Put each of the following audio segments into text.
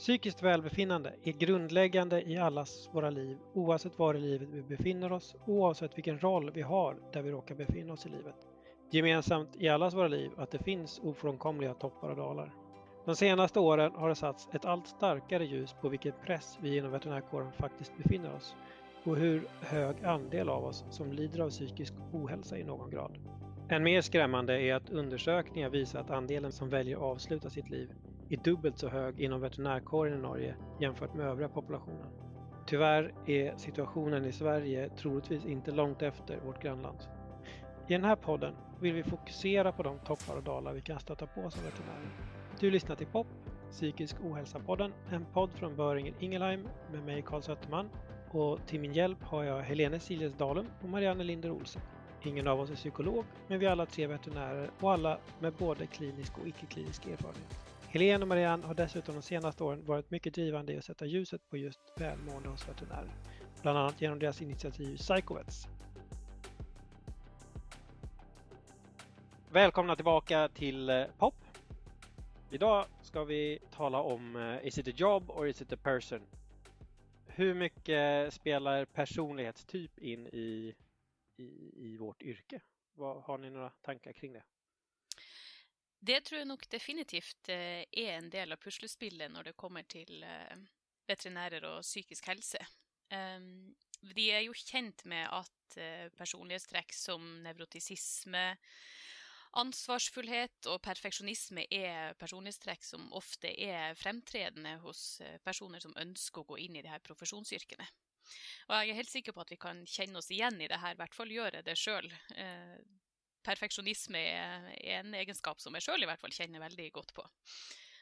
Psykiskt välbefinnande är grundläggande i allas våra liv oavsett var i livet vi befinner oss oavsett vilken roll vi har där vi råkar befinna oss i livet. Gemensamt i allas våra liv att det finns ofrånkomliga toppar och dalar. De senaste åren har det satts ett allt starkare ljus på vilken press vi inom veterinärkåren faktiskt befinner oss och hur hög andel av oss som lider av psykisk ohälsa i någon grad. Än mer skrämmande är att undersökningar visar att andelen som väljer att avsluta sitt liv är dubbelt så hög inom veterinärkåren i Norge jämfört med övriga populationen. Tyvärr är situationen i Sverige troligtvis inte långt efter vårt grannland. I den här podden vill vi fokusera på de toppar och dalar vi kan stöta på som veterinärer. Du lyssnar till POP, Psykisk ohälsa-podden, en podd från Böringen Ingelheim med mig Karl Sötterman och till min hjälp har jag Helene Siljes Dalum och Marianne Linder Olsen. Ingen av oss är psykolog, men vi är alla tre veterinärer och alla med både klinisk och icke-klinisk erfarenhet. Helene och Marianne har dessutom de senaste åren varit mycket drivande i att sätta ljuset på just välmående hos veterinärer. Bland annat genom deras initiativ Psychovets. Välkomna tillbaka till eh, POP. Idag ska vi tala om uh, Is it a job or is it a person? Hur mycket spelar personlighetstyp in i, i, i vårt yrke? Har ni några tankar kring det? Det tror jeg nok definitivt er en del av puslespillet når det kommer til veterinærer og psykisk helse. De er jo kjent med at personlighetstrekk som nevrotisisme, ansvarsfullhet og perfeksjonisme er personlighetstrekk som ofte er fremtredende hos personer som ønsker å gå inn i de her profesjonsyrkene. Og jeg er helt sikker på at vi kan kjenne oss igjen i det her, i hvert fall gjøre det sjøl perfeksjonisme er en egenskap som jeg sjøl i hvert fall kjenner veldig godt på.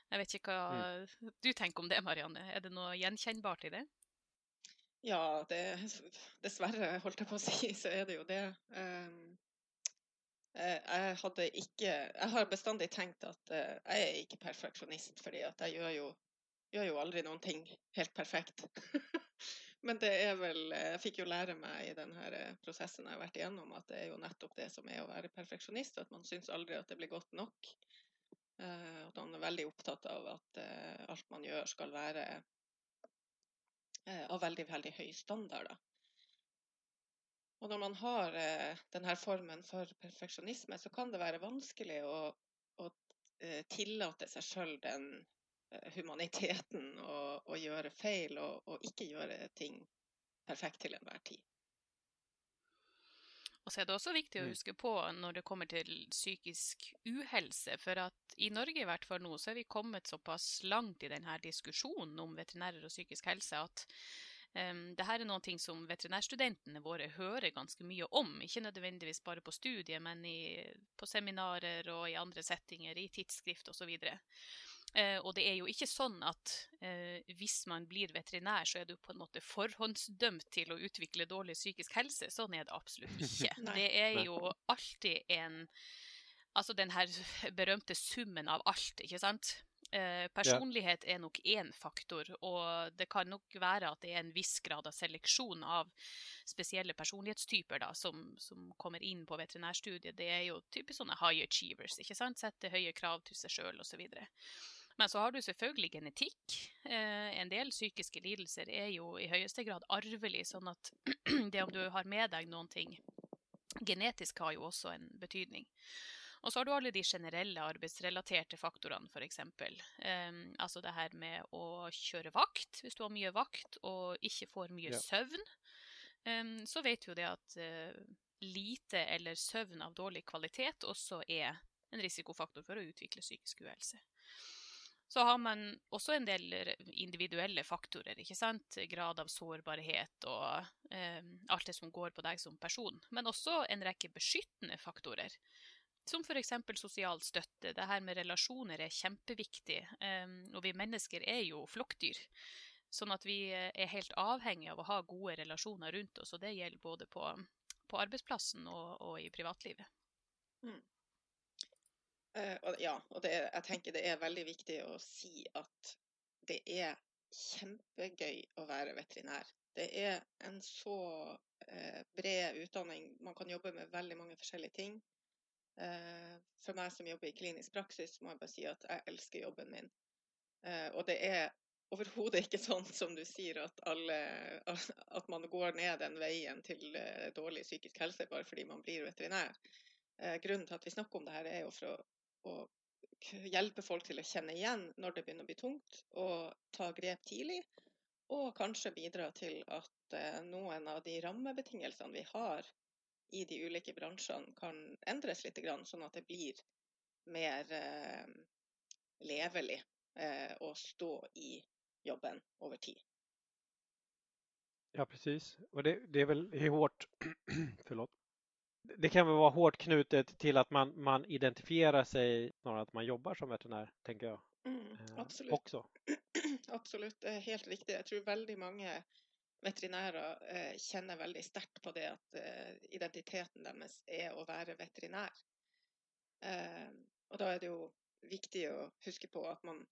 Jeg vet ikke hva mm. du tenker om det, Marianne. Er det noe gjenkjennbart i det? Ja, det, dessverre, holdt jeg på å si, så er det jo det. Um, jeg hadde ikke Jeg har bestandig tenkt at uh, jeg er ikke perfeksjonist, fordi at jeg gjør jo, gjør jo aldri noen ting helt perfekt. Men det er vel Jeg fikk jo lære meg i denne eh, prosessen jeg har vært igjennom, at det er jo nettopp det som er å være perfeksjonist. At man syns aldri at det blir godt nok. Eh, at man er veldig opptatt av at eh, alt man gjør, skal være av veldig, veldig høy standard. Da. Og når man har denne formen for perfeksjonisme, så kan det være vanskelig å, å tillate seg sjøl den Eh, humaniteten og, og gjøre feil og, og, ikke gjøre ting perfekt til enhver tid. Og så er det også viktig å mm. huske på når det kommer til psykisk uhelse, for at i Norge i hvert fall nå så er vi kommet såpass langt i denne diskusjonen om veterinærer og psykisk helse at Um, det her er noen ting som veterinærstudentene våre hører ganske mye om. Ikke nødvendigvis bare på studiet, men i, på seminarer og i andre settinger, i tidsskrift osv. Uh, og det er jo ikke sånn at eh, hvis man blir veterinær, så er du på en måte forhåndsdømt til å utvikle dårlig psykisk helse. Sånn er det absolutt ikke. det er jo alltid en Altså den her berømte summen av alt, ikke sant. Eh, personlighet er nok én faktor, og det kan nok være at det er en viss grad av seleksjon av spesielle personlighetstyper da, som, som kommer inn på veterinærstudiet. Det er jo typisk sånne high achievers, ikke sant? sette høye krav til seg sjøl osv. Men så har du selvfølgelig genetikk. Eh, en del psykiske lidelser er jo i høyeste grad arvelig, sånn at det om du har med deg noen ting genetisk har jo også en betydning. Og så har du alle de generelle arbeidsrelaterte faktorene, f.eks. Um, altså det her med å kjøre vakt, hvis du har mye vakt og ikke får mye ja. søvn. Um, så vet vi jo det at uh, lite eller søvn av dårlig kvalitet også er en risikofaktor for å utvikle psykisk uhelse. Så har man også en del individuelle faktorer. ikke sant? Grad av sårbarhet og eh, alt det som går på deg som person. Men også en rekke beskyttende faktorer. Som f.eks. sosial støtte. Det her med relasjoner er kjempeviktig. Eh, og vi mennesker er jo flokkdyr. Sånn at vi eh, er helt avhengig av å ha gode relasjoner rundt oss. Og det gjelder både på, på arbeidsplassen og, og, i privatlivet. Mm. Uh, ja, og det, jeg tenker det er veldig viktig å si at det er kjempegøy å være veterinær. Det er en så uh, bred utdanning. Man kan jobbe med veldig mange forskjellige ting. Eh, for meg som jobber i klinisk praksis, må jeg bare si at jeg elsker jobben min. Eh, og det er overhodet ikke sånn som du sier, at, alle, at man går ned den veien til eh, dårlig psykisk helse bare fordi man blir veterinær. Eh, grunnen til at vi snakker om det her, er jo for å, å hjelpe folk til å kjenne igjen når det begynner å bli tungt, og ta grep tidlig. Og kanskje bidra til at eh, noen av de rammebetingelsene vi har i de ulike bransjene, kan endres litt, sånn at det blir mer levelig å stå i jobben over tid. Ja, precis. Och det, det är väl förlåt. Det kan väl vara hårt knutet till att man, man identifierar sig snarare att man jobbar som veterinär, tänker jag. Mm, eh, absolutt. Også. absolutt, det er helt riktig. Jeg tror veldig mange veterinærer eh, kjenner veldig sterkt på det at eh, identiteten deres er å være veterinær. Eh, og da er det jo viktig å huske på at man,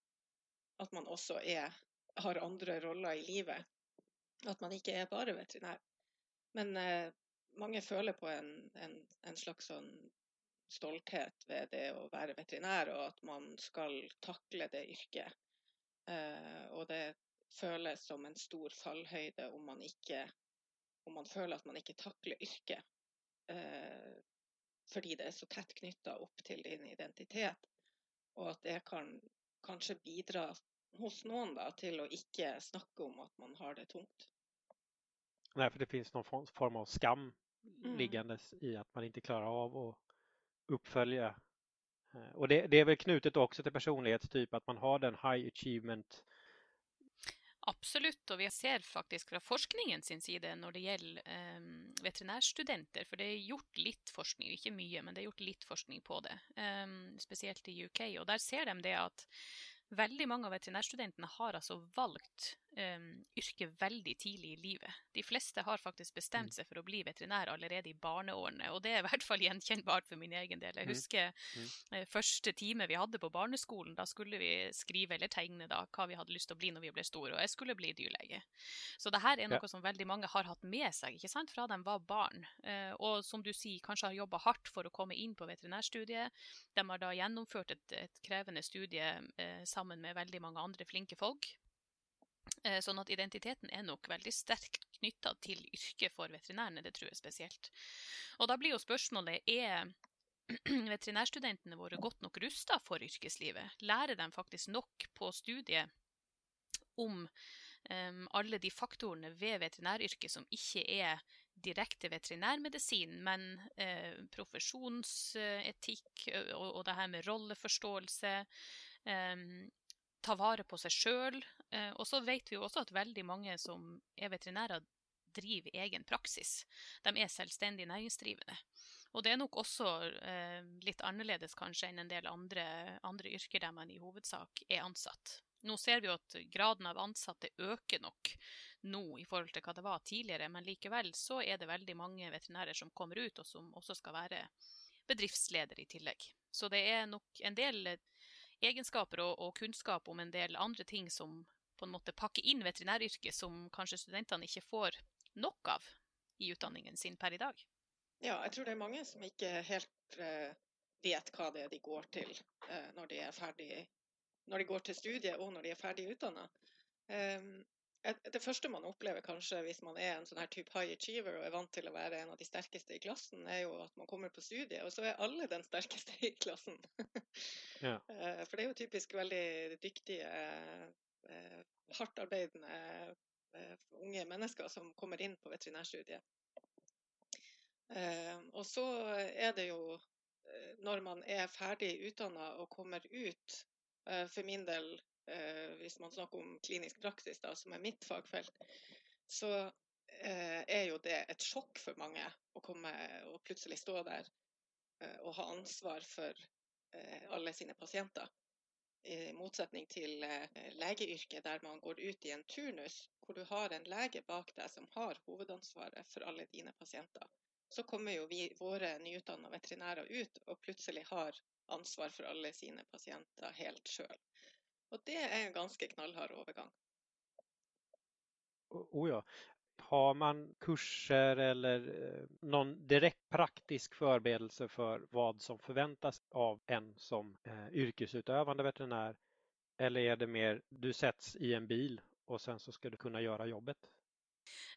at man også er har andre roller i livet. At man ikke er bare veterinær. Men eh, mange føler på en, en, en, slags sånn stolthet ved det å være veterinær, og at man skal takle det yrket. Eh, og det føles som en stor fallhøyde om man ikke om man føler at man ikke takler yrket. Eh, fordi det er så tett knytta opp til din identitet. Og at det kan kanskje bidra hos noen da, til å ikke snakke om at man har det tungt. Nei, for det finnes noen form av skam mm. liggandes i att man inte klarar av att uppfölja. Og och det, det, är väl knutet också till personlighetstyp, att man har den high achievement Absolutt, og vi ser faktisk fra forskningen sin side når det gjelder um, veterinærstudenter, for det er gjort litt forskning, ikke mye, men det er gjort litt forskning på det, um, spesielt i UK. Og der ser de det at Veldig mange av veterinærstudentene har altså valgt um, yrket veldig tidlig i livet. De fleste har faktisk bestemt mm. seg for å bli veterinær allerede i barneårene, og det er i hvert fall gjenkjennbart for min egen del. Jeg mm. husker uh, første time vi hadde på barneskolen. Da skulle vi skrive eller tegne da, hva vi hadde lyst til å bli når vi ble store, og jeg skulle bli dyrlege. Så det her er noe ja. som veldig mange har hatt med seg ikke sant, fra de var barn, uh, og som du sier, kanskje har jobba hardt for å komme inn på veterinærstudiet. De har da gjennomført et, et krevende studie uh, sammen med veldig mange andre flinke folk. Eh, sånn at identiteten er nok veldig sterkt knytta til yrket for veterinærene, det tror jeg spesielt. Og da blir jo spørsmålet er veterinærstudentene våre godt nok rusta for yrkeslivet? Lærer de faktisk nok på studiet om um, alle de faktorene ved veterinæryrket som ikke er direkte veterinærmedisin, men uh, profesjonsetikk og, og, det her med rolleforståelse, um, ta vare på seg sjøl. Eh, og så vet vi jo også at veldig mange som er veterinærer, driver egen praksis. De er selvstendig næringsdrivende. Og det er nok også eh, litt annerledes kanskje enn en del andre, andre, yrker der man i hovedsak er ansatt. Nå ser vi jo at graden av ansatte øker nok nå i forhold til hva det var tidligere, men likevel så er det veldig mange veterinærer som kommer ut, og som også skal være bedriftsleder i tillegg. Så det er nok en del egenskaper og, og, kunnskap om en del andre ting som på en måte pakke inn veterinæryrket, som kanskje studentene ikke får nok av i utdanningen sin per i dag? Ja, jeg tror det er mange som ikke helt uh, vet hva det er de går til uh, når de er ferdig når de går til studiet og når de er ferdig utdanna. Um, det første man opplever kanskje hvis man er en sånn her type high achiever og er vant til å være en av de sterkeste i klassen, er jo at man kommer på studiet, og så er alle den sterkeste i klassen. ja. Eh, for det er jo typisk veldig dyktige, eh, hardtarbeidende eh, unge mennesker som kommer inn på veterinærstudiet. Og så er det jo når man er ferdig utdanna og kommer ut, for min del eh, hvis man snakker om klinisk praksis, da, som er mitt fagfelt, så eh, er jo det et sjokk for mange å komme og plutselig stå der eh, og ha ansvar for eh, alle sine pasienter. I motsetning til eh, legeyrket, der man går ut i en turnus hvor du har en lege bak deg som har hovedansvaret for alle dine pasienter. Så kommer jo vi, våre nyutdanna veterinærer ut og plutselig har ansvar for alle sine pasienter helt sjøl. Og det er en ganske knallhard overgang. Oh ja. Har man kurser eller noen någon direkt praktisk förberedelse för vad som förväntas av en som eh, yrkesutövande veterinär Eller är det mer du sätts i en bil och sen så ska du kunna göra jobbet?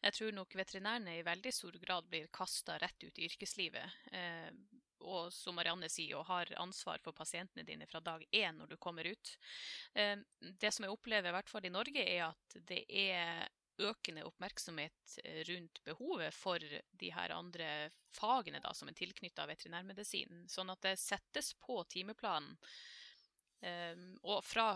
Jeg tror nok veterinærene i veldig stor grad blir kasta rett ut i yrkeslivet. Eh, og som Marianne sier, og har ansvar for pasientene dine fra dag én når du kommer ut. Eh, det som jeg opplever, i hvert fall i Norge, er at det er økende oppmerksomhet eh, rundt behovet for de her andre fagene da, som er tilknytta veterinærmedisin. Sånn at det settes på timeplanen. Um, og fra,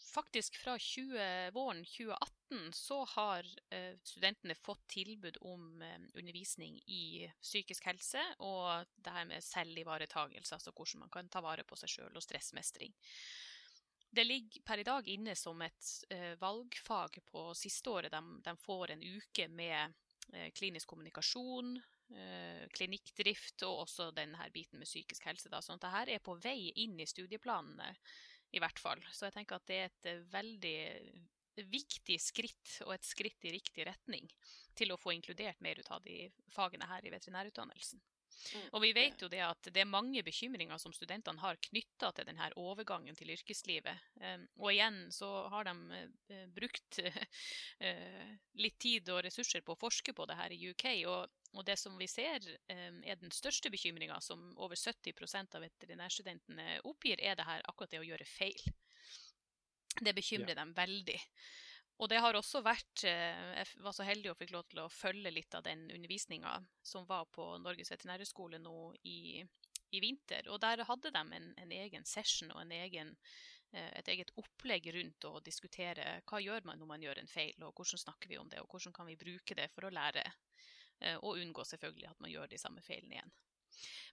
faktisk fra 20, våren 2018 så har uh, studentene fått tilbud om um, undervisning i psykisk helse og det her med selvivaretagelse, altså hvordan man kan ta vare på seg sjøl og stressmestring. Det ligger per i dag inne som et eh, valgfag på siste året. De, de får en uke med eh, klinisk kommunikasjon, eh, klinikkdrift og også denne biten med psykisk helse. Da. Sånn at dette er på vei inn i studieplanene, i hvert fall. Så jeg tenker at det er et veldig viktig skritt, og et skritt i riktig retning, til å få inkludert mer ut av de fagene her i veterinærutdannelsen. Mm. Og vi vet jo det at det er mange bekymringer som studentene har knytta til denne overgangen til yrkeslivet. Um, og igjen så har de uh, brukt uh, litt tid og ressurser på å forske på det her i UK. Og, og det som vi ser um, er den største bekymringa, som over 70% av veterinærstudentene oppgir, er det her akkurat det å gjøre feil. Det bekymrer ja. dem veldig. Og det har også vært eh, Jeg var så heldig og fikk lov til å følge litt av den undervisninga som var på Norges veterinærhøgskole nå i, i, vinter. Og der hadde de en, en egen session og en egen, eh, et eget opplegg rundt å diskutere hva gjør man når man gjør en feil, og hvordan snakker vi om det, og hvordan kan vi bruke det for å lære. Eh, og unngå selvfølgelig at man gjør de samme feilene igjen.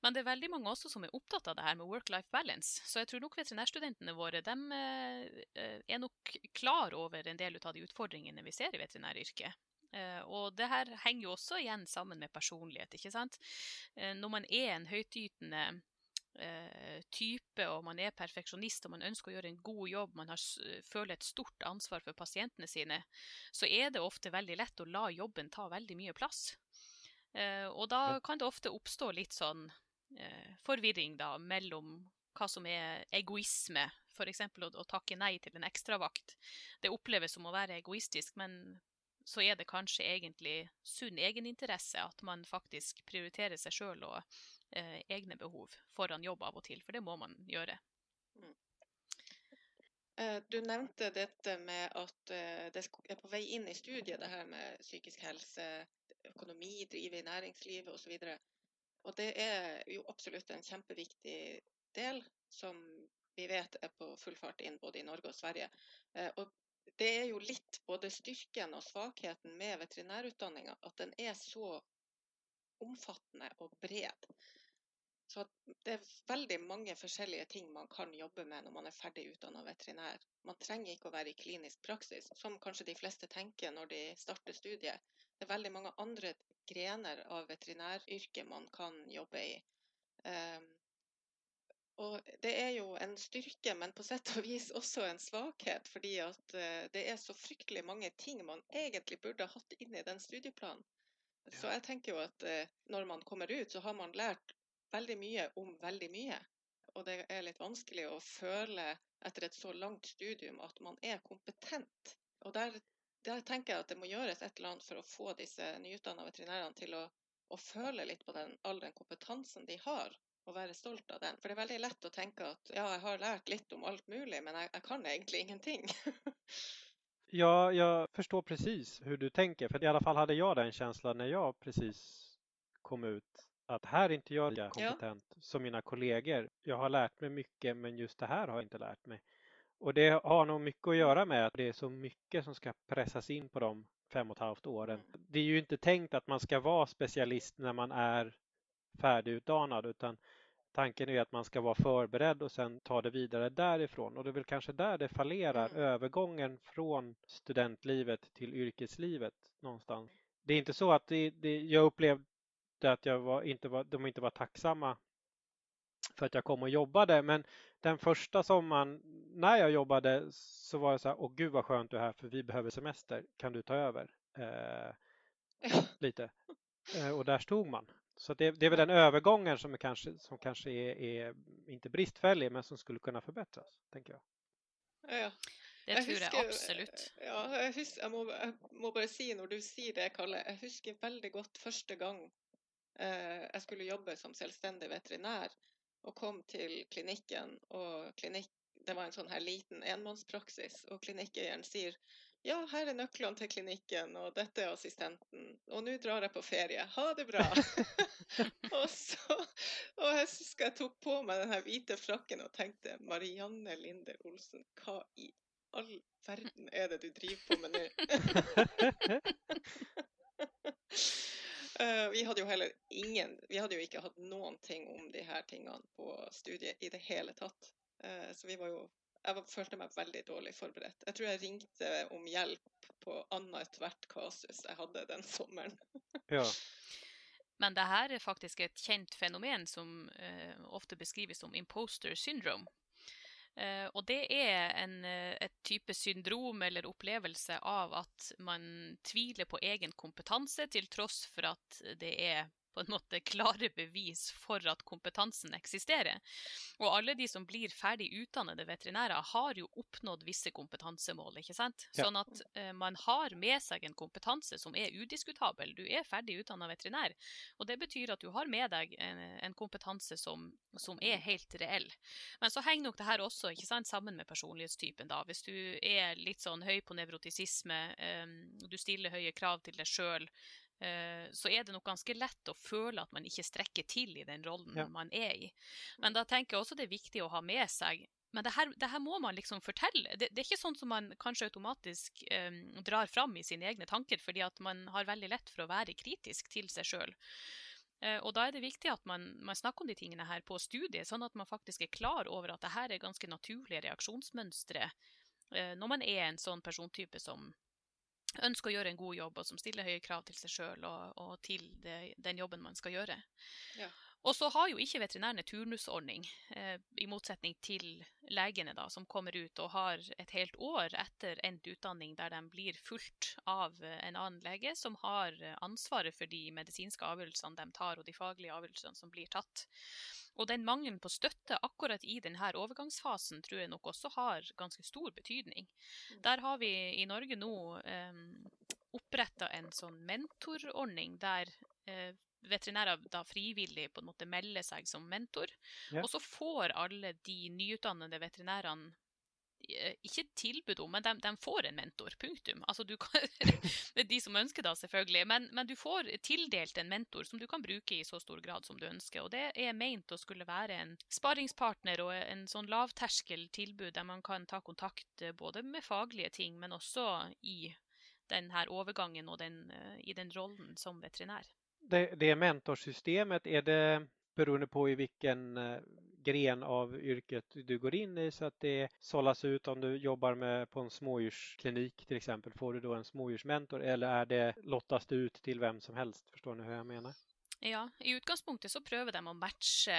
Men det er veldig mange også som er opptatt av det her med work-life balance. Så jeg tror nok veterinærstudentene våre de eh, er nok klar over en del av de utfordringene vi ser i veterinæryrket. Uh, og det her henger jo også igjen sammen med personlighet. ikke sant? Når man er en høytytende type, og man er perfeksjonist og man ønsker å gjøre en god jobb, man har, føler et stort ansvar for pasientene sine, så er det ofte veldig lett å la jobben ta veldig mye plass. Eh, og da kan det ofte oppstå litt sånn eh, forvirring da, mellom hva som er egoisme, f.eks. Å, å takke nei til en ekstravakt. Det oppleves som å være egoistisk, men så er det kanskje egentlig sunn egeninteresse at man faktisk prioriterer seg sjøl og eh, egne behov foran jobb av og til, for det må man gjøre. Mm. Eh, du nevnte dette med at det er på vei inn i studiet, det her med psykisk helse økonomi, drive i næringslivet osv. Og, og det er jo absolutt en kjempeviktig del som vi vet er på full fart inn både i Norge og Sverige. Eh, og det er jo litt både styrken og svakheten med veterinærutdanninga at den er så omfattende og bred. Så det er veldig mange forskjellige ting man kan jobbe med når man er ferdig utdanna veterinær. Man trenger ikke å være i klinisk praksis, som kanskje de fleste tenker når de starter studiet. Det er veldig mange andre grener av veterinæryrket man kan jobbe i. Um, og det er jo en styrke, men på sett og vis også en svakhet. Fordi at uh, det er så fryktelig mange ting man egentlig burde hatt inn i den studieplanen. Så jeg tenker jo at uh, når man kommer ut, så har man lært veldig mye om veldig mye. Og det er litt vanskelig å føle etter et så langt studium at man er kompetent. Og der, der tenker jeg at det må gjøres et eller annet for å få disse nyutdanna veterinærene til å, å, føle litt på den, all den kompetansen de har, og være stolt av den. For det er veldig lett å tenke at ja, jeg har lært litt om alt mulig, men jeg, jeg kan egentlig ingenting. ja, jeg forstår precis hvordan du tenker, for i alle fall hadde jeg den følelsen når jeg precis kom ut at her ikke inte jeg lika kompetent ja. som mine kolleger. Jeg har lært meg mye, men just det her har jeg ikke lært mig. Och det har nog mycket att göra med att det är så mycket som ska pressas in på de fem och ett halvt åren. Mm. Det är ju inte tänkt att man ska vara specialist när man är färdigutdanad utan tanken är att man ska vara förberedd och sen ta det vidare därifrån. Och det är väl kanske där det fallerar, mm. övergången från studentlivet till yrkeslivet någonstans. Det är inte så att det, det, jag upplevde att jag var, inte var, de inte var tacksamma för att jag kom och jobbade. Men den första sommaren när jag jobbade så var det så här, åh gud vad skönt du är här för vi behöver semester, kan du ta över? Eh, lite. Eh, och där stod man. Så det, det, är väl den övergången som, är kanske, som kanske är, är, inte bristfällig men som skulle kunna förbättras, tänker jag. Ja. Det Jeg tror jeg absolutt. Ja, jeg, husker, jeg, må, jeg må bare si når du sier det, Kalle, jeg husker veldig godt første gang eh, jeg skulle jobbe som selvstendig veterinær og kom til klinikken, og klinikk, det var en sånn her liten enmannspraksis, og klinikkeieren sier ja, her er nøklene til klinikken, og dette er assistenten, og nå drar jeg på ferie. Ha det bra! og så, og jeg husker jeg tok på meg den her hvite frakken og tenkte Marianne Linde Olsen, hva i all verden er det du driver på med nå? Eh, vi hadde jo heller ingen Vi hadde jo ikke hatt noen ting om de her tingene på studiet i det hele tatt. Uh, så vi var jo Jeg var, følte meg veldig dårlig forberedt. Jeg tror jeg ringte om hjelp på annethvert kasus jeg hadde den sommeren. Ja. Men det her er faktisk et kjent fenomen som uh, ofte beskrives som imposter syndrome. Eh, og det er en, eh, et type syndrom eller opplevelse av at man tviler på egen kompetanse, til tross for at det er på en måte klare bevis for at kompetansen eksisterer. Og alle de som blir ferdig utdannede veterinærer, har jo oppnådd visse kompetansemål. ikke sant? Sånn at eh, man har med seg en kompetanse som er udiskutabel. Du er ferdig utdanna veterinær. Og det betyr at du har med deg en, en kompetanse som, som er helt reell. Men så henger nok det her også ikke sant, sammen med personlighetstypen. da. Hvis du er litt sånn høy på nevrotisisme, eh, du stiller høye krav til deg sjøl, så er det nok ganske lett å føle at man ikke strekker til i den rollen Ja. man er i. Men da tenker jeg også det er viktig å ha med seg men det her, det her må man liksom fortelle. Det, det er ikke sånn som man kanskje automatisk eh, drar fram i sine egne tanker, fordi at man har veldig lett for å være kritisk til seg sjøl. Eh, og da er det viktig at man, man snakker om de tingene her på studiet, sånn at man faktisk er klar over at det her er ganske naturlige reaksjonsmønstre eh, når man er en sånn persontype som ønsker å gjøre en god jobb, og som stiller høye krav til seg sjøl og, og til det, den jobben man skal gjøre. Ja. Og så har jo ikke veterinærene turnusordning, eh, i motsetning til legene, da, som kommer ut og har et helt år etter endt utdanning der de blir fulgt av eh, en annen lege som har eh, ansvaret for de medisinske avgjørelsene de tar, og de faglige avgjørelsene som blir tatt. Og den mangelen på støtte akkurat i denne overgangsfasen tror jeg nok også har ganske stor betydning. Der har vi i Norge nå eh, oppretta en sånn mentorordning der eh, veterinærer da frivillig på en måte melder seg som mentor. Ja. Og så får alle de nyutdannede veterinærene eh, ikke tilbud om, men de, de får en mentor. Punktum. Altså du kan, de som ønsker det, selvfølgelig. Men, men du får tildelt en mentor som du kan bruke i så stor grad som du ønsker. Og det er meint å skulle være en sparingspartner og en sånn lavterskeltilbud der man kan ta kontakt eh, både med faglige ting, men også i den her overgangen og den, eh, i den rollen som veterinær. Det, det mentorsystemet, är det beroende på i vilken eh, gren av yrket du går in i så att det sållas ut om du jobbar med på en smådjursklinik till exempel, får du då en smådjursmentor eller är det lottas det ut till vem som helst? Förstår ni hur jag menar? Ja, i utgangspunktet så prøver de å matche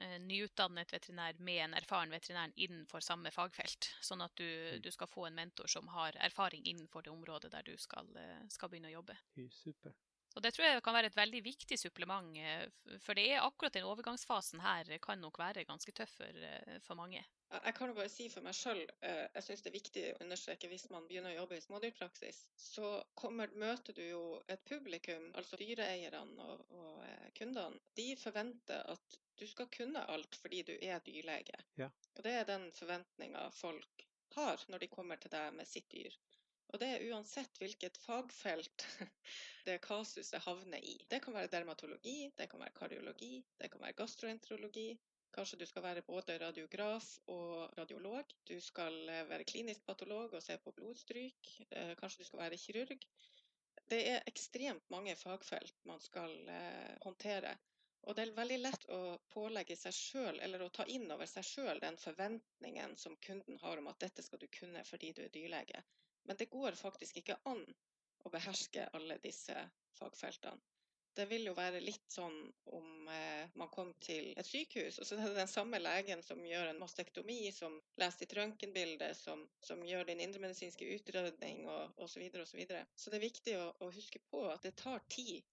eh, nyutdannet veterinær med en erfaren veterinær innenfor samme fagfelt, sånn at du, du skal få en mentor som har erfaring innenfor det området der du skal, eh, skal begynne å jobbe. Super. Og det tror jeg kan være et veldig viktig supplement, eh, for det er akkurat den overgangsfasen her kan nok være ganske tøff for, eh, for mange. Jeg kan jo bare si for meg sjøl, jeg syns det er viktig å understreke hvis man begynner å jobbe i smådyrpraksis, så kommer, møter du jo et publikum, altså dyreeierne og, og eh, kundene. De forventer at du skal kunne alt fordi du er dyrlege. Ja. Og det er den forventninga folk har når de kommer til deg med sitt dyr. Og det er uansett hvilket fagfelt det kasuset havner i. Det kan være dermatologi, det kan være kardiologi, det kan være gastroenterologi, Kanskje du skal være både radiograf og radiolog. Du skal eh, være klinisk patolog og se på blodstryk. Eh, Kanskje du skal være kirurg. Det er ekstremt mange fagfelt man skal eh, håndtere. Og det er veldig lett å pålegge seg sjøl, eller å ta inn over seg sjøl, den forventningen som kunden har om at dette skal du kunne fordi du er dyrlege. Men det går faktisk ikke an å beherske alle disse fagfeltene. Det vil jo være litt sånn om eh, man kom til et sykehus, og så er det den samme legen som gjør en mastektomi, som leser ditt røntgenbilde, som, som gjør din indremedisinske utredning og osv. Så, videre, og så, videre. så det er viktig å, å huske på at det tar tid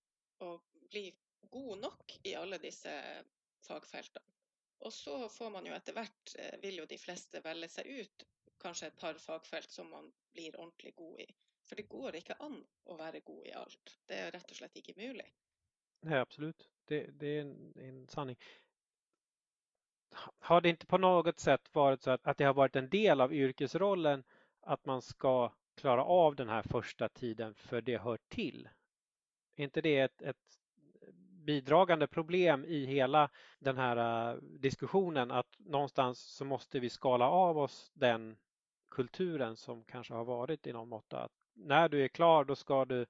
å bli god nok i alle disse fagfeltene. Og så får man jo etter hvert, eh, vil jo de fleste velge seg ut kanskje et par fagfelt som man blir ordentlig god i. For det går ikke an å være god i alt. Det er rett og slett ikke mulig. Nei, absolut. Det, det är en, en sanning. Har det inte på något sätt varit så att, att det har varit en del av yrkesrollen att man ska klara av den här första tiden för det hör till? Är inte det ett, ett bidragande problem i hela den här uh, diskussionen att någonstans så måste vi skala av oss den kulturen som kanske har varit i någon mått att när du är klar då ska du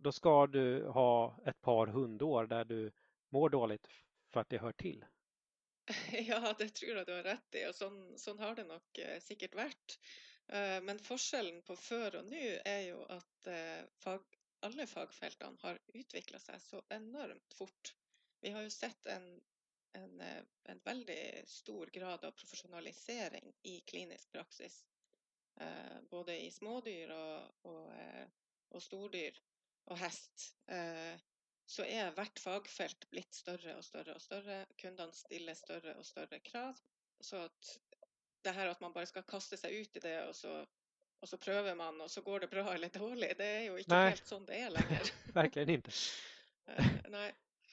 då ska du ha ett par hundår där du mår dåligt för att det hör till. Ja, det tror jeg du har rett i, og sånn, sånn har det nok eh, sikkert vært. Eh, men forskjellen på før og nå er jo at eh, fag, alle fagfeltene har utvikla seg så enormt fort. Vi har jo sett en, en, eh, en veldig stor grad av profesjonalisering i klinisk praksis. Eh, både i smådyr og, og, eh, og stordyr og hest, eh, så er hvert fagfelt blitt større og større og større. Kundene stiller større og større krav. Så at det her at man bare skal kaste seg ut i det, og så, og så prøver man, og så går det bra eller dårlig, det er jo ikke Nei. helt sånn det er lenger. Verkligen inte. Eh, Nei.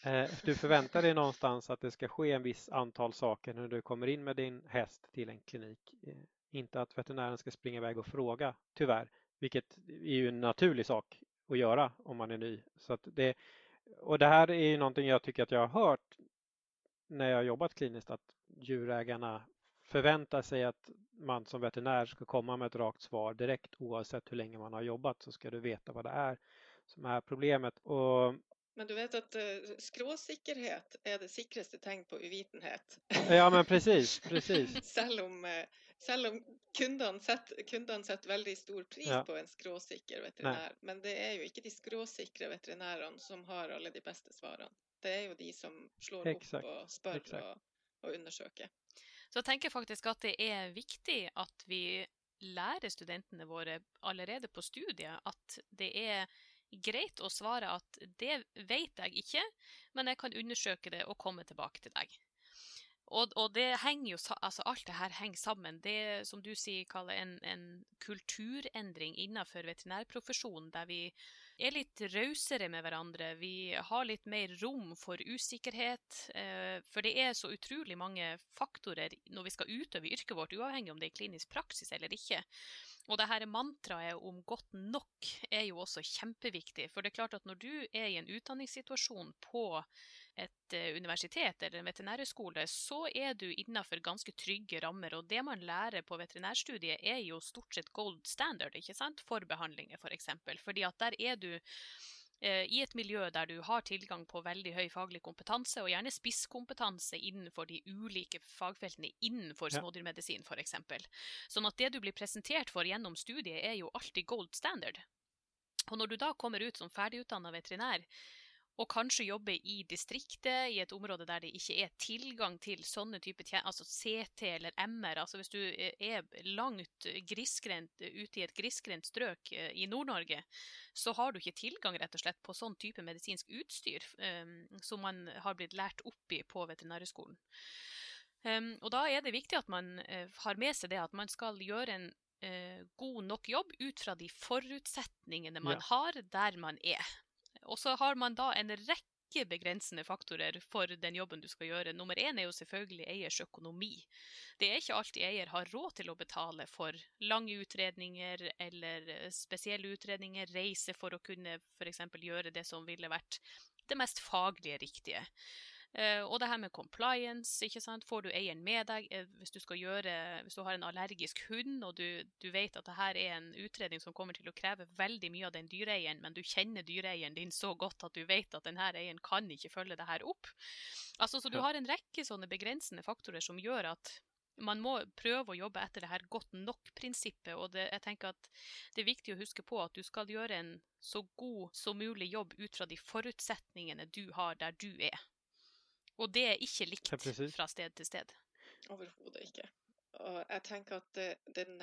Eh, Du förväntar dig någonstans att det ska ske en viss antal saker när du kommer in med din häst till en klinik. Eh, Inte att veterinären ska springa iväg och fråga, tyvärr, vilket är ju en naturlig sak att göra om man är ny. Så det, och det här är ju någonting jag tycker att jag har hört när jag jobbat kliniskt att djurägarna förväntar sig att man som veterinär ska komma med ett rakt svar direkt oavsett hur länge man har jobbat så ska du veta vad det är som är problemet. Och Men du vet at uh, skråsikkerhet er det sikreste tegn på uvitenhet. Ja, men precis, precis. selv om, uh, selv om kundene, setter, kundene setter veldig stor pris Ja. på en skråsikker veterinær. Men det er jo ikke de skråsikre veterinærene som har alle de beste svarene. Det er jo de som slår Exakt, opp og spør og, og undersøker. Så jeg tenker faktisk at det er viktig at vi lærer studentene våre allerede på studiet at det er greit å svare at det vet jeg ikke, men jeg kan undersøke det og komme tilbake til deg. Og, og det henger jo, altså alt det her henger sammen. Det som du sier, Kalle, en, en kulturendring innenfor veterinærprofesjonen, der vi er litt rausere med hverandre. Vi har litt mer rom for usikkerhet. Eh, for det er så utrolig mange faktorer når vi skal utøve yrket vårt, uavhengig om det er klinisk praksis eller ikke. Og det her mantraet om godt nok er jo også kjempeviktig. For det er klart at når du er i en utdanningssituasjon på et eh, universitet eller en veterinærhøgskole, så er du innenfor ganske trygge rammer. Og det man lærer på veterinærstudiet er jo stort sett gold standard, ikke sant? For behandlinger, f.eks. For eksempel. Fordi at der er du eh, i et miljø der du har tilgang på veldig høy faglig kompetanse, og gjerne spisskompetanse innenfor de ulike fagfeltene innenfor Ja. smådyrmedisin f.eks. Sånn at det du blir presentert for gjennom studiet, er jo alltid gold standard. Og når du da kommer ut som ferdigutdanna veterinær, og kanskje jobber i distriktet, i et område der det ikke er tilgang til sånne typer tjenester, altså CT eller MR, altså hvis du eh, er langt grisgrendt ute i et grisgrendt strøk eh, i Nord-Norge, så har du ikke tilgang rett og slett på sånn type medisinsk utstyr um, som man har blitt lært opp i på veterinærhøgskolen. Um, og da er det viktig at man uh, har med seg det at man skal gjøre en uh, god nok jobb ut fra de forutsetningene man Ja. har der man er. Og så har man da en rekke begrensende faktorer for den jobben du skal gjøre. Nummer én er jo selvfølgelig eiers økonomi. Det er ikke alltid eier har råd til å betale for lange utredninger eller eh, spesielle utredninger, reise for å kunne f.eks. gjøre det som ville vært det mest faglige riktige. Eh, og det her med compliance, ikke sant. Får du eieren med deg eh, hvis du gjøre Hvis du har en allergisk hund, og du, du vet at det her er en utredning som kommer til å kreve veldig mye av den dyreeieren, men du kjenner dyreeieren din så godt at du vet at denne eieren kan ikke følge det her opp. Altså, så du har en rekke sånne begrensende faktorer som gjør at man må prøve å jobbe etter det her godt nok-prinsippet. Og det, jeg tenker at det er viktig å huske på at du skal gjøre en så god som mulig jobb ut fra de forutsetningene du har der du er. Og det er ikke likt Ja, fra sted til sted. Overhodet ikke. Og jeg tenker at den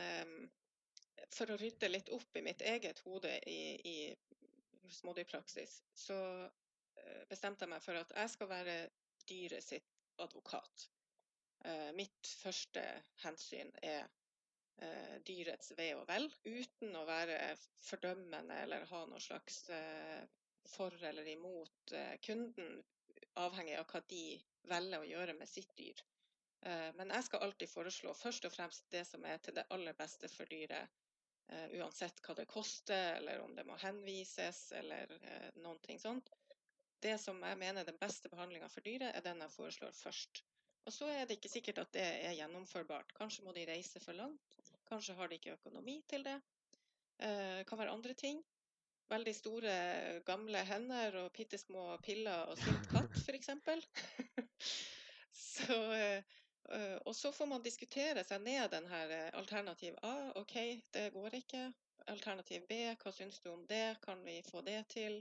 For å rydde litt opp i mitt eget hode i, i smådyrpraksis, så eh, bestemte jeg meg for at jeg skal være dyret sitt advokat. Eh, Mitt første hensyn er eh, dyrets ve og vel, uten å være fordømmende eller ha noe slags eh, for eller imot eh, kunden, avhengig av hva de velger å gjøre med sitt dyr. Eh, men jeg skal alltid foreslå først og fremst det som er til det aller beste for dyret. Uh, uansett hva det koster, eller om det må henvises, eller uh, noen ting sånt. Det som jeg mener er den beste behandlinga for dyret, er den jeg foreslår først. Og så er det ikke sikkert at det er gjennomførbart. Kanskje må de reise for langt. Kanskje har de ikke økonomi til det. Det kan være andre ting. Veldig store, gamle hender og bitte små piller og sint katt, f.eks. så Eh, og så får man diskutere seg ned den her eh, alternativ A. OK, det går ikke. Alternativ B, hva syns du om det? Kan vi få det til?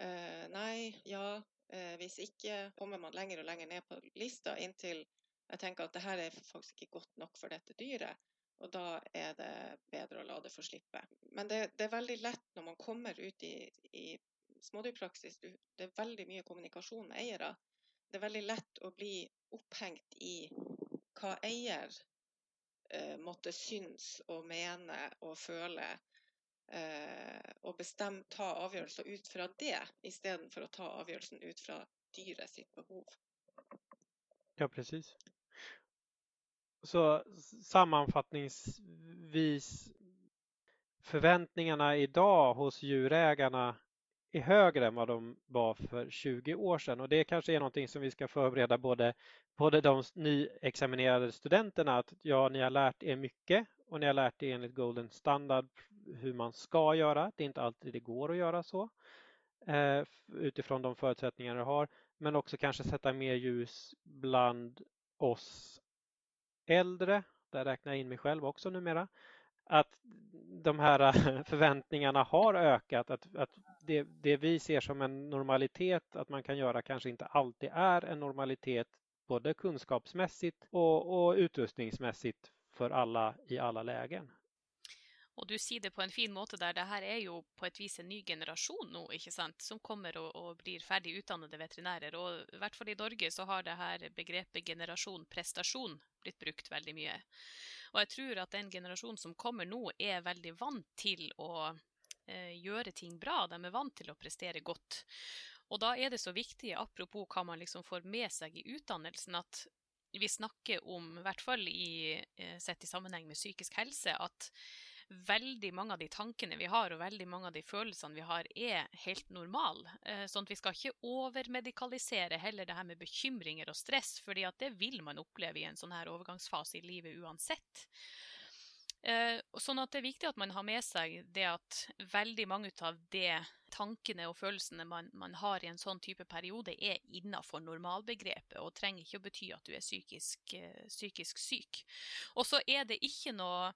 Eh, nei, ja. Eh, hvis ikke kommer man lenger og lenger ned på lista inntil jeg tenker at det her er faktisk ikke godt nok for dette dyret. Og da er det bedre å la det få slippe. Men det, det er veldig lett når man kommer ut i, i smådyrpraksis. Det er veldig mye kommunikasjon med eiere det er veldig lett å bli opphengt i hva eier eh, måtte synes og mene og føle, eh, og bestemme, ta avgjørelser ut fra det, istedenfor å ta avgjørelsen ut fra dyret sitt behov. Ja, precis. Så sammanfattningsvis förväntningarna idag hos djurägarna är högre än vad de var för 20 år sedan. Och det kanske är någonting som vi ska förbereda både, både de nyexaminerade studenterna att ja, ni har lärt er mycket och ni har lärt er enligt Golden Standard hur man ska göra. Det är inte alltid det går att göra så eh, utifrån de förutsättningar du har, men också kanske sätta mer ljus bland oss äldre, där räknar jag in mig själv också numera, att de här förväntningarna har ökat, att, att det, det vi ser som en normalitet att man kan göra kanske inte alltid är en normalitet både kunskapsmässigt och, och utrustningsmässigt för alla i alla lägen. Og du sier det på en fin måte der. Det her er jo på et vis en ny generasjon nå, ikke sant, som kommer og, og blir ferdig utdannede veterinærer. Og i hvert fall i Norge så har det her begrepet generasjon prestasjon blitt brukt veldig mye. Og jeg tror at den generasjonen som kommer nå, er veldig vant til å eh, gjøre ting bra. De er vant til å prestere godt. Og da er det så viktig, apropos hva man liksom får med seg i utdannelsen, at vi snakker om, i hvert fall i, eh, sett i sammenheng med psykisk helse, at veldig mange av de tankene vi har, og veldig mange av de følelsene vi har, er helt normale. Eh, sånn at vi skal ikke overmedikalisere heller det her med bekymringer og stress, fordi at det vil man oppleve i en sånn her overgangsfase i livet uansett. Eh, sånn at det er viktig at man har med seg det at veldig mange av de tankene og følelsene man, man har i en sånn type periode, er innafor normalbegrepet og trenger ikke å bety at du er psykisk, eh, psykisk syk. Og så er det ikke noe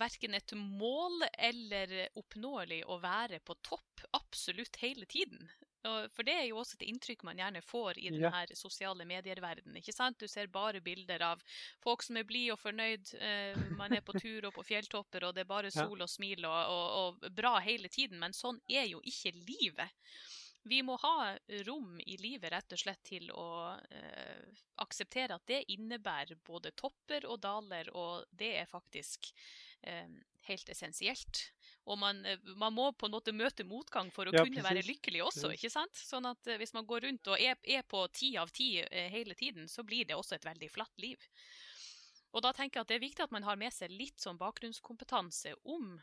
verken et mål eller oppnåelig å være på topp absolutt hele tiden. For det er jo også et inntrykk man gjerne får i denne ja. sosiale medier-verdenen. ikke sant? Du ser bare bilder av folk som er blide og fornøyd. Eh, man er på tur og på fjelltopper, og det er bare sol og smil og, og, og bra hele tiden. Men sånn er jo ikke livet. Vi må ha rom i livet rett og slett til å eh, akseptere at det innebærer både topper og daler, og det er faktisk helt essensielt. Og man, eh, man, må på en måte møte motgang for å ja, kunne precis. være lykkelig også. ikke sant? Sånn at eh, Hvis man går rundt og er, er på ti av ti eh, hele tiden, så blir det også et veldig flatt liv. Og da tenker jeg at Det er viktig at man har med seg litt sånn bakgrunnskompetanse om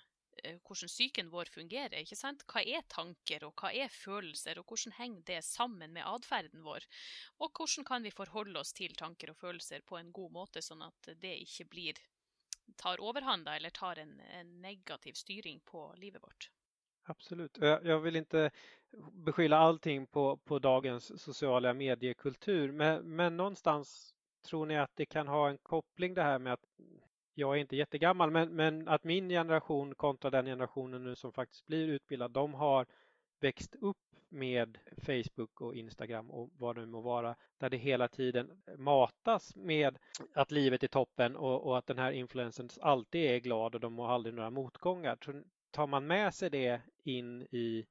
Eh, hvordan psyken vår fungerer. ikke sant? Hva er tanker, og hva er følelser, og hvordan henger det sammen med atferden vår? Og hvordan kan vi forholde oss til tanker og følelser på en god måte, sånn at det ikke blir tar overhanda eller tar en, en negativ styring på livet vårt. Absolut. Jeg vill inte beskylla allting på, på dagens sociala mediekultur, men, men någonstans tror ni att det kan ha en koppling det här med att jag är inte jättegammal, men, men att min generation kontra den generationen nu som faktiskt blir utbildad, de har växt upp med Facebook och Instagram och vad det må vara, där det hela tiden matas med att livet är toppen och, och att den här influensen alltid är glad och de har aldrig några motgångar. Så tar man med sig det in i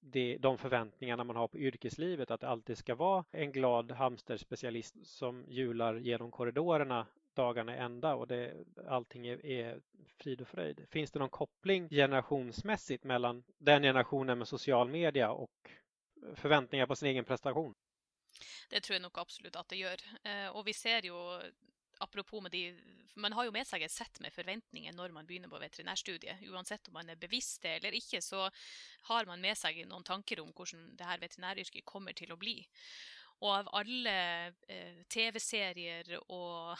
det, de förväntningarna man har på yrkeslivet, att det alltid ska vara en glad hamsterspecialist som hjular genom korridorerna dagarna ända och det, allting är, är frid och fröjd. Finns det någon koppling generationsmässigt mellan den generationen med social media och förväntningar på sin egen prestation? Det tror jeg nok absolutt at det gjør. Eh, og vi ser jo, apropos med de Man har jo med seg et sett med forventninger når man begynner på veterinærstudiet. Uansett om man er bevisst det eller ikke, så har man med seg noen tanker om hvordan det her veterinæryrket kommer til å bli. Og av alle eh, TV-serier og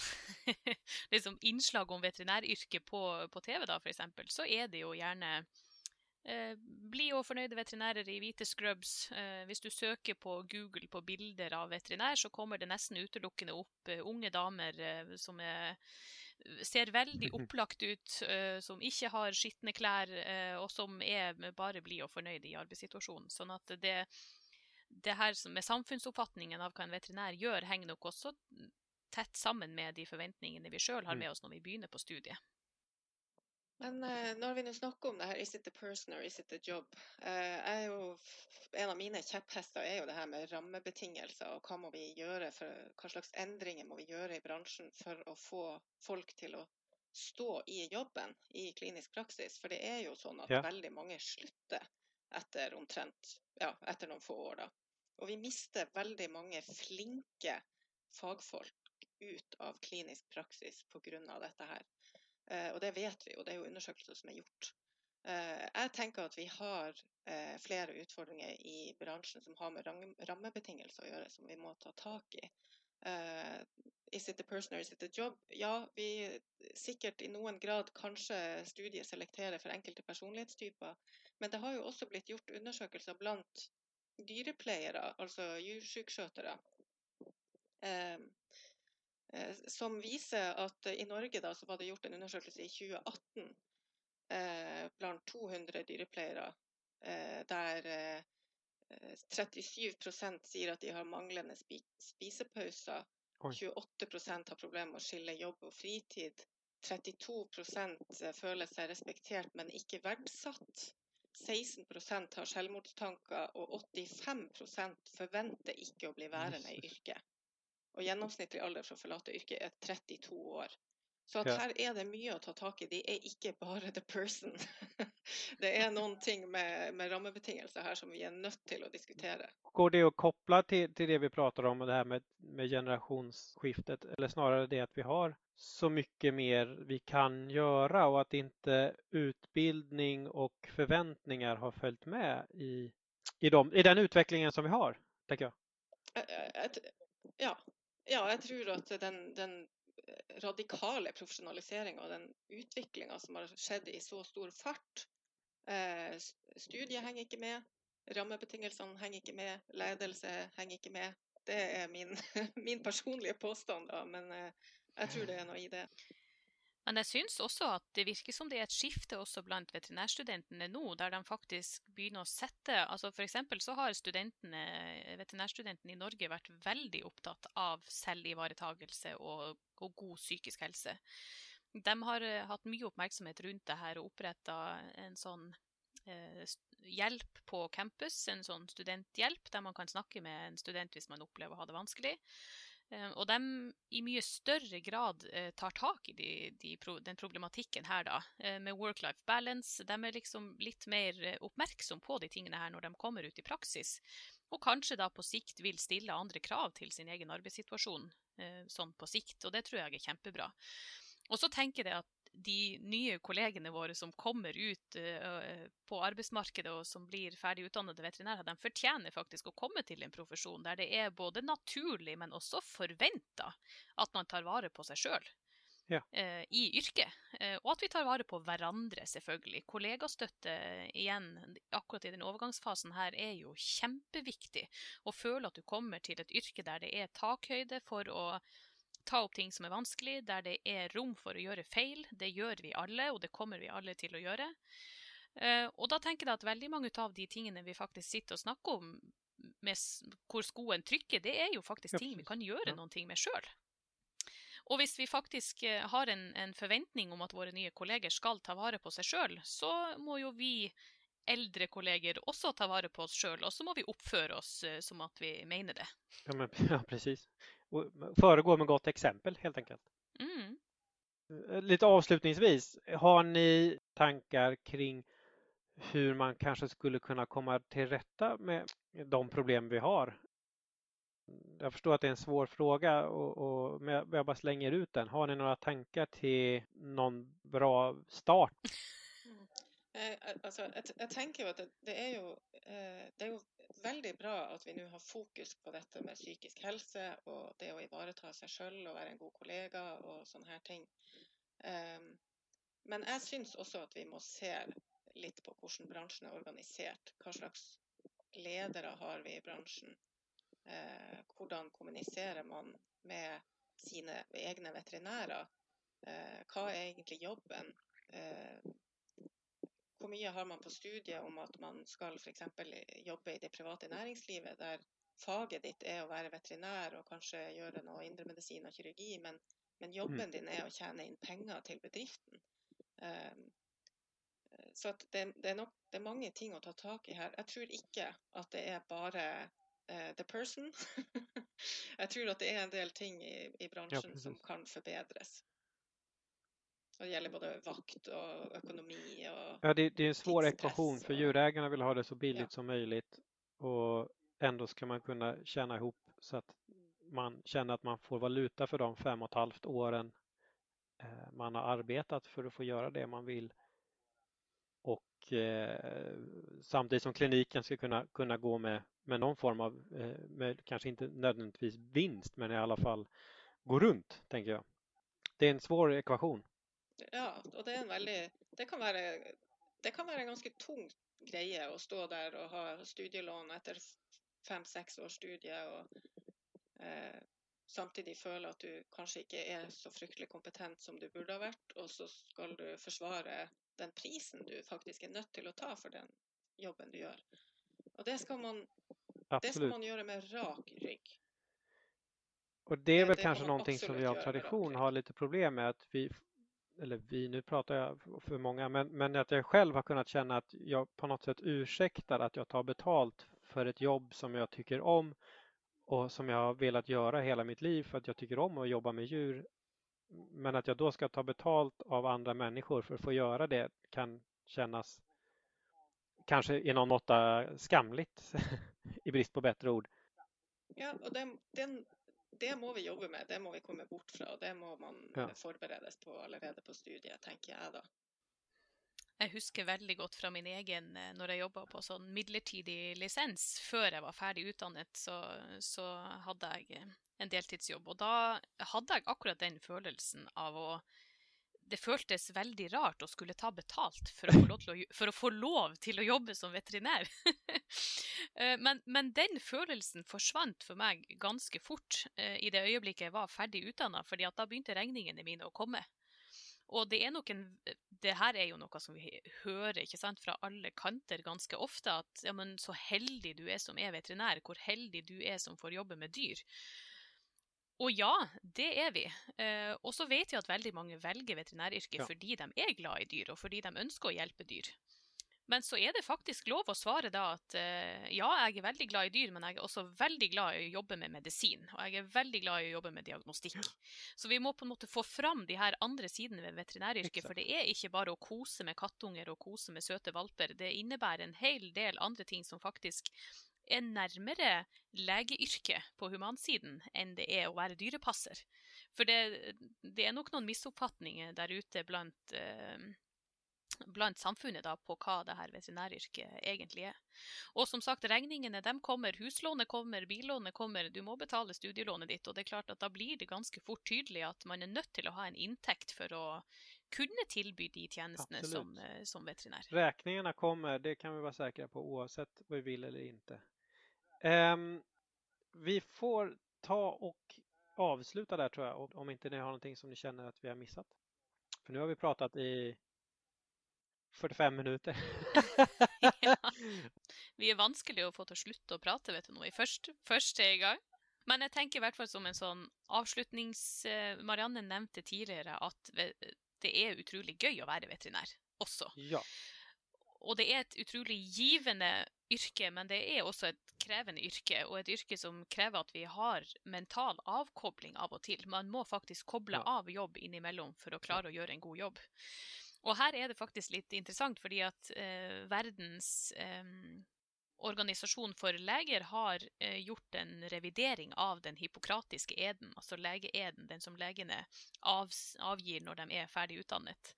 liksom innslag om veterinæryrket på, på TV, da, f.eks., så er det jo gjerne Eh, blide og fornøyde veterinærer i hvite scrubs. Eh, hvis du søker på Google på bilder av veterinær, så kommer det nesten utelukkende opp eh, unge damer eh, som er, ser veldig opplagt ut, eh, som ikke har skitne klær, og som er bare blide og fornøyde i arbeidssituasjonen. Sånn at det, det her med samfunnsoppfatningen av hva en veterinær gjør, henger nok også tett sammen med de forventningene vi sjøl har mm. med oss når vi begynner på studiet. Men eh, når vi nå snakker om det her, is it the person or is it the job? Eh, jo, en av mine kjepphester er jo det her med rammebetingelser. Og hva må vi gjøre for, hva slags endringer må vi gjøre i bransjen for å få folk til å stå i jobben i klinisk praksis? For det er jo sånn at ja. veldig mange slutter etter omtrent ja, etter noen få år. da. Og vi mister veldig mange flinke fagfolk ut av klinisk praksis pga. dette her. Eh, og det vet vi jo, det er jo undersøkelser som er gjort. Eh, jeg tenker at vi har eh, flere utfordringer i bransjen som har med rammebetingelser å gjøre, som vi må ta tak i. Is it a person or is it a job? Ja, vi sikkert i noen grad kanskje studiet selekterer for enkelte personlighetstyper. Men det har jo også blitt gjort undersøkelser blant dyrepleiere, altså djursykskjøtere. Eh, som viser at i Norge da, så var det gjort en undersøkelse i 2018 eh, blant 200 dyrepleiere, eh, der 37% sier at de har manglende spisepauser. 28% har problemer med å skille jobb og fritid. 32% føler seg respektert, men ikke verdsatt. 16% har selvmordstanker, og 85% forventer ikke å bli værende i yrket. Og gjennomsnittlig alder for å forlate yrket er 32 år. Så ja. her er det mye å ta tak i. Det er ikke bare the person. det er noen ting med, med rammebetingelser her som vi er nødt til å diskutere. Går det å koble til, til det vi prater om, det her med, med generationsskiftet, eller snarere det at vi har så mye mer vi kan gjøre, og at ikke utbildning og forventninger har fulgt med i, i, de, i den utviklingen som vi har, tenker jeg. Ja, ja, jeg tror at den, den radikale profesjonaliseringa og den utviklinga som har skjedd i så stor fart eh, Studiet henger ikke med, rammebetingelsene henger ikke med, ledelse henger ikke med. Det er min, min personlige påstand, da, men eh, jeg tror det er noe i det. Men jeg syns også at det virker som det er et skifte også blant veterinærstudentene nå, der de faktisk begynner å sette altså F.eks. så har veterinærstudentene i Norge vært veldig opptatt av selvivaretagelse og, og god psykisk helse. De har uh, hatt mye oppmerksomhet rundt det her og oppretta en sånn eh, hjelp på campus, en sånn studenthjelp, der man kan snakke med en student hvis man opplever å ha det vanskelig. Eh, og de i mye større grad eh, tar tak i de, de, den problematikken her, da, eh, med work-life balance. De er liksom litt mer oppmerksom på de tingene her når de kommer ut i praksis. Og kanskje da på sikt vil stille andre krav til sin egen arbeidssituasjon sånn på sikt. Og det tror jeg er kjempebra. Og så tenker jeg at de nye kollegene våre som kommer ut uh, på arbeidsmarkedet og som blir ferdig utdannede veterinærer, de fortjener faktisk å komme til en profesjon der det er både naturlig, men også forventa at man tar vare på seg sjøl. Ja. Uh, i yrket. Uh, og at vi tar vare på hverandre, selvfølgelig. Kollegastøtte igjen, akkurat i den overgangsfasen her, er jo kjempeviktig. Å føle at du kommer til et yrke der det er takhøyde for å ta opp ting som er vanskelig, der det er rom for å gjøre feil. Det gjør vi alle, og det kommer vi alle til å gjøre. Uh, og da tenker jeg at veldig mange av de tingene vi faktisk sitter og snakker om, med hvor skoen trykker, det er jo faktisk ting vi kan gjøre noen ting med sjøl. Og hvis vi faktisk eh, har en, en, forventning om at våre nye kolleger skal ta vare på seg sjøl, så må jo vi eldre kolleger også ta vare på oss sjøl, og så må vi oppføre oss uh, som at vi mener det. Ja, men, ja precis. Föregå med gott exempel helt enkelt. Mm. Eh, Lite avslutningsvis, har ni tankar kring hur man kanske skulle kunna komma till rätta med de problem vi har? Jag förstår att det är en svår fråga, och, och, men jag, jag bara slänger ut den. Har ni några tankar till någon bra start? Eh, altså, jeg, jeg tenker jo at det, det, er jo, eh, det er jo veldig bra at vi nå har fokus på dette med psykisk helse og det å ivareta seg sjøl og være en god kollega og sånne her ting. Um, men jeg syns også at vi må se litt på hvordan bransjen er organisert. Hva slags ledere har vi i bransjen? Eh, hvordan kommuniserer man med sine egne veterinærer? Eh, hva er egentlig jobben? Eh, hvor mye har man på studiet om at man skal f.eks. jobbe i det private næringslivet, der faget ditt er å være veterinær og kanskje gjøre noe indremedisin og kirurgi, men, men jobben din er å tjene inn penger til bedriften. Um, så det, det, er nok, det er mange ting å ta tak i her. Jeg tror ikke at det er bare uh, the person. jeg tror at det er en del ting i, i bransjen ja, som kan forbedres. Og det gäller både vakt och ekonomi och Ja, det, det är en svår ekvation för och- djurägarna vill ha det så billigt Ja. som möjligt och ändå ska man kunna tjäna ihop så att man känner att man får valuta för de fem och ett halvt åren eh, man har arbetat för att få göra det man vill. Och eh, samtidigt som kliniken ska kunna, kunna gå med, med någon form av, eh, med, kanske inte nödvändigtvis vinst, men i alla fall gå runt, tänker jag. Det är en svår ekvation. Ja, og det er en veldig Det kan være, det kan være en ganske tung greie å stå der og ha studielån etter fem-seks års studie og eh, samtidig føle at du kanskje ikke er så fryktelig kompetent som du burde ha vært, og så skal du forsvare den prisen du faktisk er nødt til å ta for den jobben du gjør. Og det skal man, det skal man gjøre med rak rygg. Och det är vel väl noe kanske någonting som vi av tradisjon tradition har lite problem med att vi, eller vi, nu pratar jag för många, men, men att jag själv har kunnat känna att jag på något sätt ursäktar att jag tar betalt för ett jobb som jag tycker om och som jag har velat göra hela mitt liv för att jag tycker om att jobba med djur. Men att jag då ska ta betalt av andra människor för att få göra det kan kännas kanske i någon måtta skamligt i brist på bättre ord. Ja, og den, den, det må vi jobbe med, det må vi komme bort fra. og Det må man Ja. forberedes på allerede på studiet, tenker jeg da. Jeg husker veldig godt fra min egen eh, når jeg jobba på sånn midlertidig lisens. Før jeg var ferdig utdannet, så, så hadde jeg en deltidsjobb. Og da hadde jeg akkurat den følelsen av å Det føltes veldig rart å skulle ta betalt for å få lov til å, for å, få lov til å jobbe som veterinær. Eh, men, men den følelsen forsvant for meg ganske fort eh, i det øyeblikket jeg var ferdig utdanna, fordi da begynte regningene mine å komme. Og det er nok en Det her er jo noe som vi hører ikke sant, fra alle kanter ganske ofte, at ja, men så heldig du er som er veterinær, hvor heldig du er som får jobbe med dyr. Og ja, det er vi. Eh, og så vet vi at veldig mange velger veterinæryrket Ja. fordi de er glad i dyr, og fordi de ønsker å hjelpe dyr. Men så er det faktisk lov å svare da at eh, ja, jeg er veldig glad i dyr, men jeg er også veldig glad i å jobbe med medisin. Og jeg er veldig glad i å jobbe med diagnostikk. Så vi må på en måte få fram de her andre sidene ved veterinæryrket. For det er ikke bare å kose med kattunger og kose med søte valper. Det innebærer en hel del andre ting som faktisk er nærmere legeyrket på humansiden enn det er å være dyrepasser. For det, det er nok noen misoppfatninger der ute blant eh, blant samfunnet da, på hva det her veterinæryrket egentlig er. Og som sagt, regningene de kommer, huslånet kommer, billånet kommer, du må betale studielånet ditt, og det er klart at da blir det ganske fort tydelig at man er nødt til å ha en inntekt for å kunne tilby de tjenestene som, eh, som veterinær. Räkningarna kommer, det kan vi være sikre på oavsett om vi vil eller inte. Ehm, vi får ta och avsluta där tror jag, om inte ni har någonting som ni känner att vi har missat. För nu har vi pratat i 45 minuter. ja. Vi er vanskelig å få til å slutte å prate vet du nå, i første, første gang. Men jeg tenker i hvert fall som en sånn avslutnings... eh, Marianne nevnte tidligere at det er utrolig gøy å være veterinær også. ja, Og det er et utrolig givende yrke, men det er også et krevende yrke, og et yrke som krever at vi har mental avkobling av og til. Man må faktisk koble av jobb innimellom for å klare å gjøre en god jobb. Og her er det faktisk litt interessant, fordi at eh, verdens eh, organisasjon for leger har eh, gjort en revidering av den hippokratiske eden, altså legeeden, den som legene av, avgir når de er ferdig utdannet.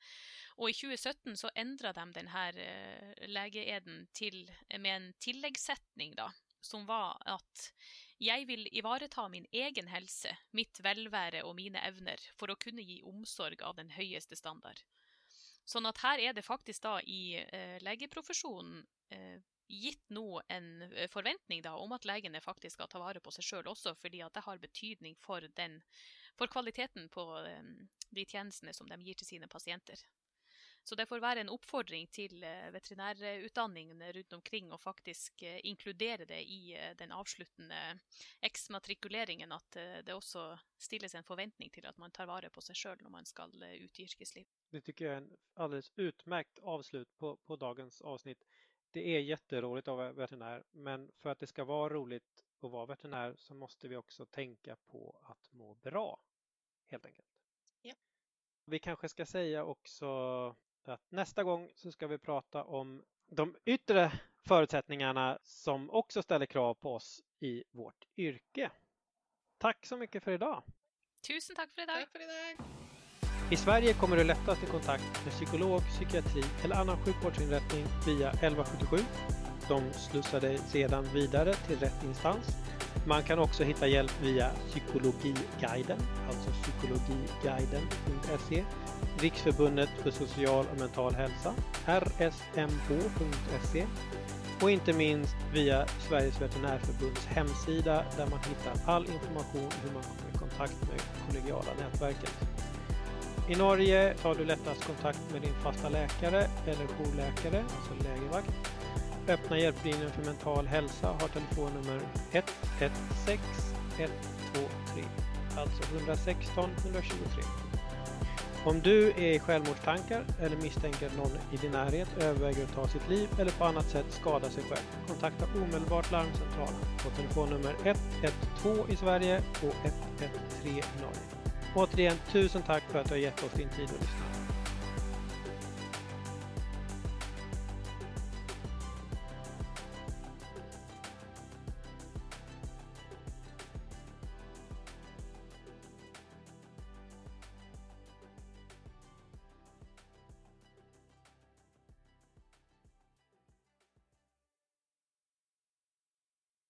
Og i 2017 så endra de denne eh, legeeden til, med en tilleggssetning, da, som var at jeg vil ivareta min egen helse, mitt velvære og mine evner for å kunne gi omsorg av den høyeste standard. Sånn at her er det faktisk da i eh, legeprofesjonen eh, gitt nå en eh, forventning da om at legene faktisk skal ta vare på seg sjøl også, fordi at det har betydning for, den, for kvaliteten på eh, de tjenestene som de gir til sine pasienter. Så det får være en oppfordring til eh, veterinærutdanningene rundt omkring å faktisk inkludere det i den avsluttende eksmatrikuleringen, at det også stilles en forventning til at man tar vare på seg sjøl når man skal ut i yrkesliv. Det tycker jag är en alldeles utmärkt avslut på, på dagens avsnitt. Det är jätteroligt att vara veterinär, men för att det ska vara roligt att vara veterinär så måste vi också tänka på att må bra, helt enkelt. Ja. Vi kanske ska säga också att nästa gång så ska vi prata om de yttre förutsättningarna som också ställer krav på oss i vårt yrke. Tack så mycket för idag! Tusen takk for i dag! för for i Sverige kommer du lättast i kontakt med psykolog, psykiatri eller annan sjukvårdsinrättning via 1177. De slussar dig sedan vidare till rätt instans. Man kan också hitta hjälp via Psykologiguiden, alltså psykologiguiden.se, Riksförbundet för social och mental hälsa, rsmh.se och inte minst via Sveriges veterinärförbunds hemsida där man hittar all information hur man kommer i kontakt med kollegiala nätverket. I Norge tar du lättast kontakt med din fasta läkare eller jourläkare, alltså lägervakt. Öppna hjälplinjen för mental hälsa har telefonnummer 116 123, alltså 116 123. Om du är i självmordstankar eller misstänker någon i din närhet överväger att ta sitt liv eller på annat sätt skada sig själv, kontakta omedelbart larmcentralen på telefonnummer 112 i Sverige och 113 i Norge. Återigen, tusen tack för att du har gett oss din tid och lyssnat.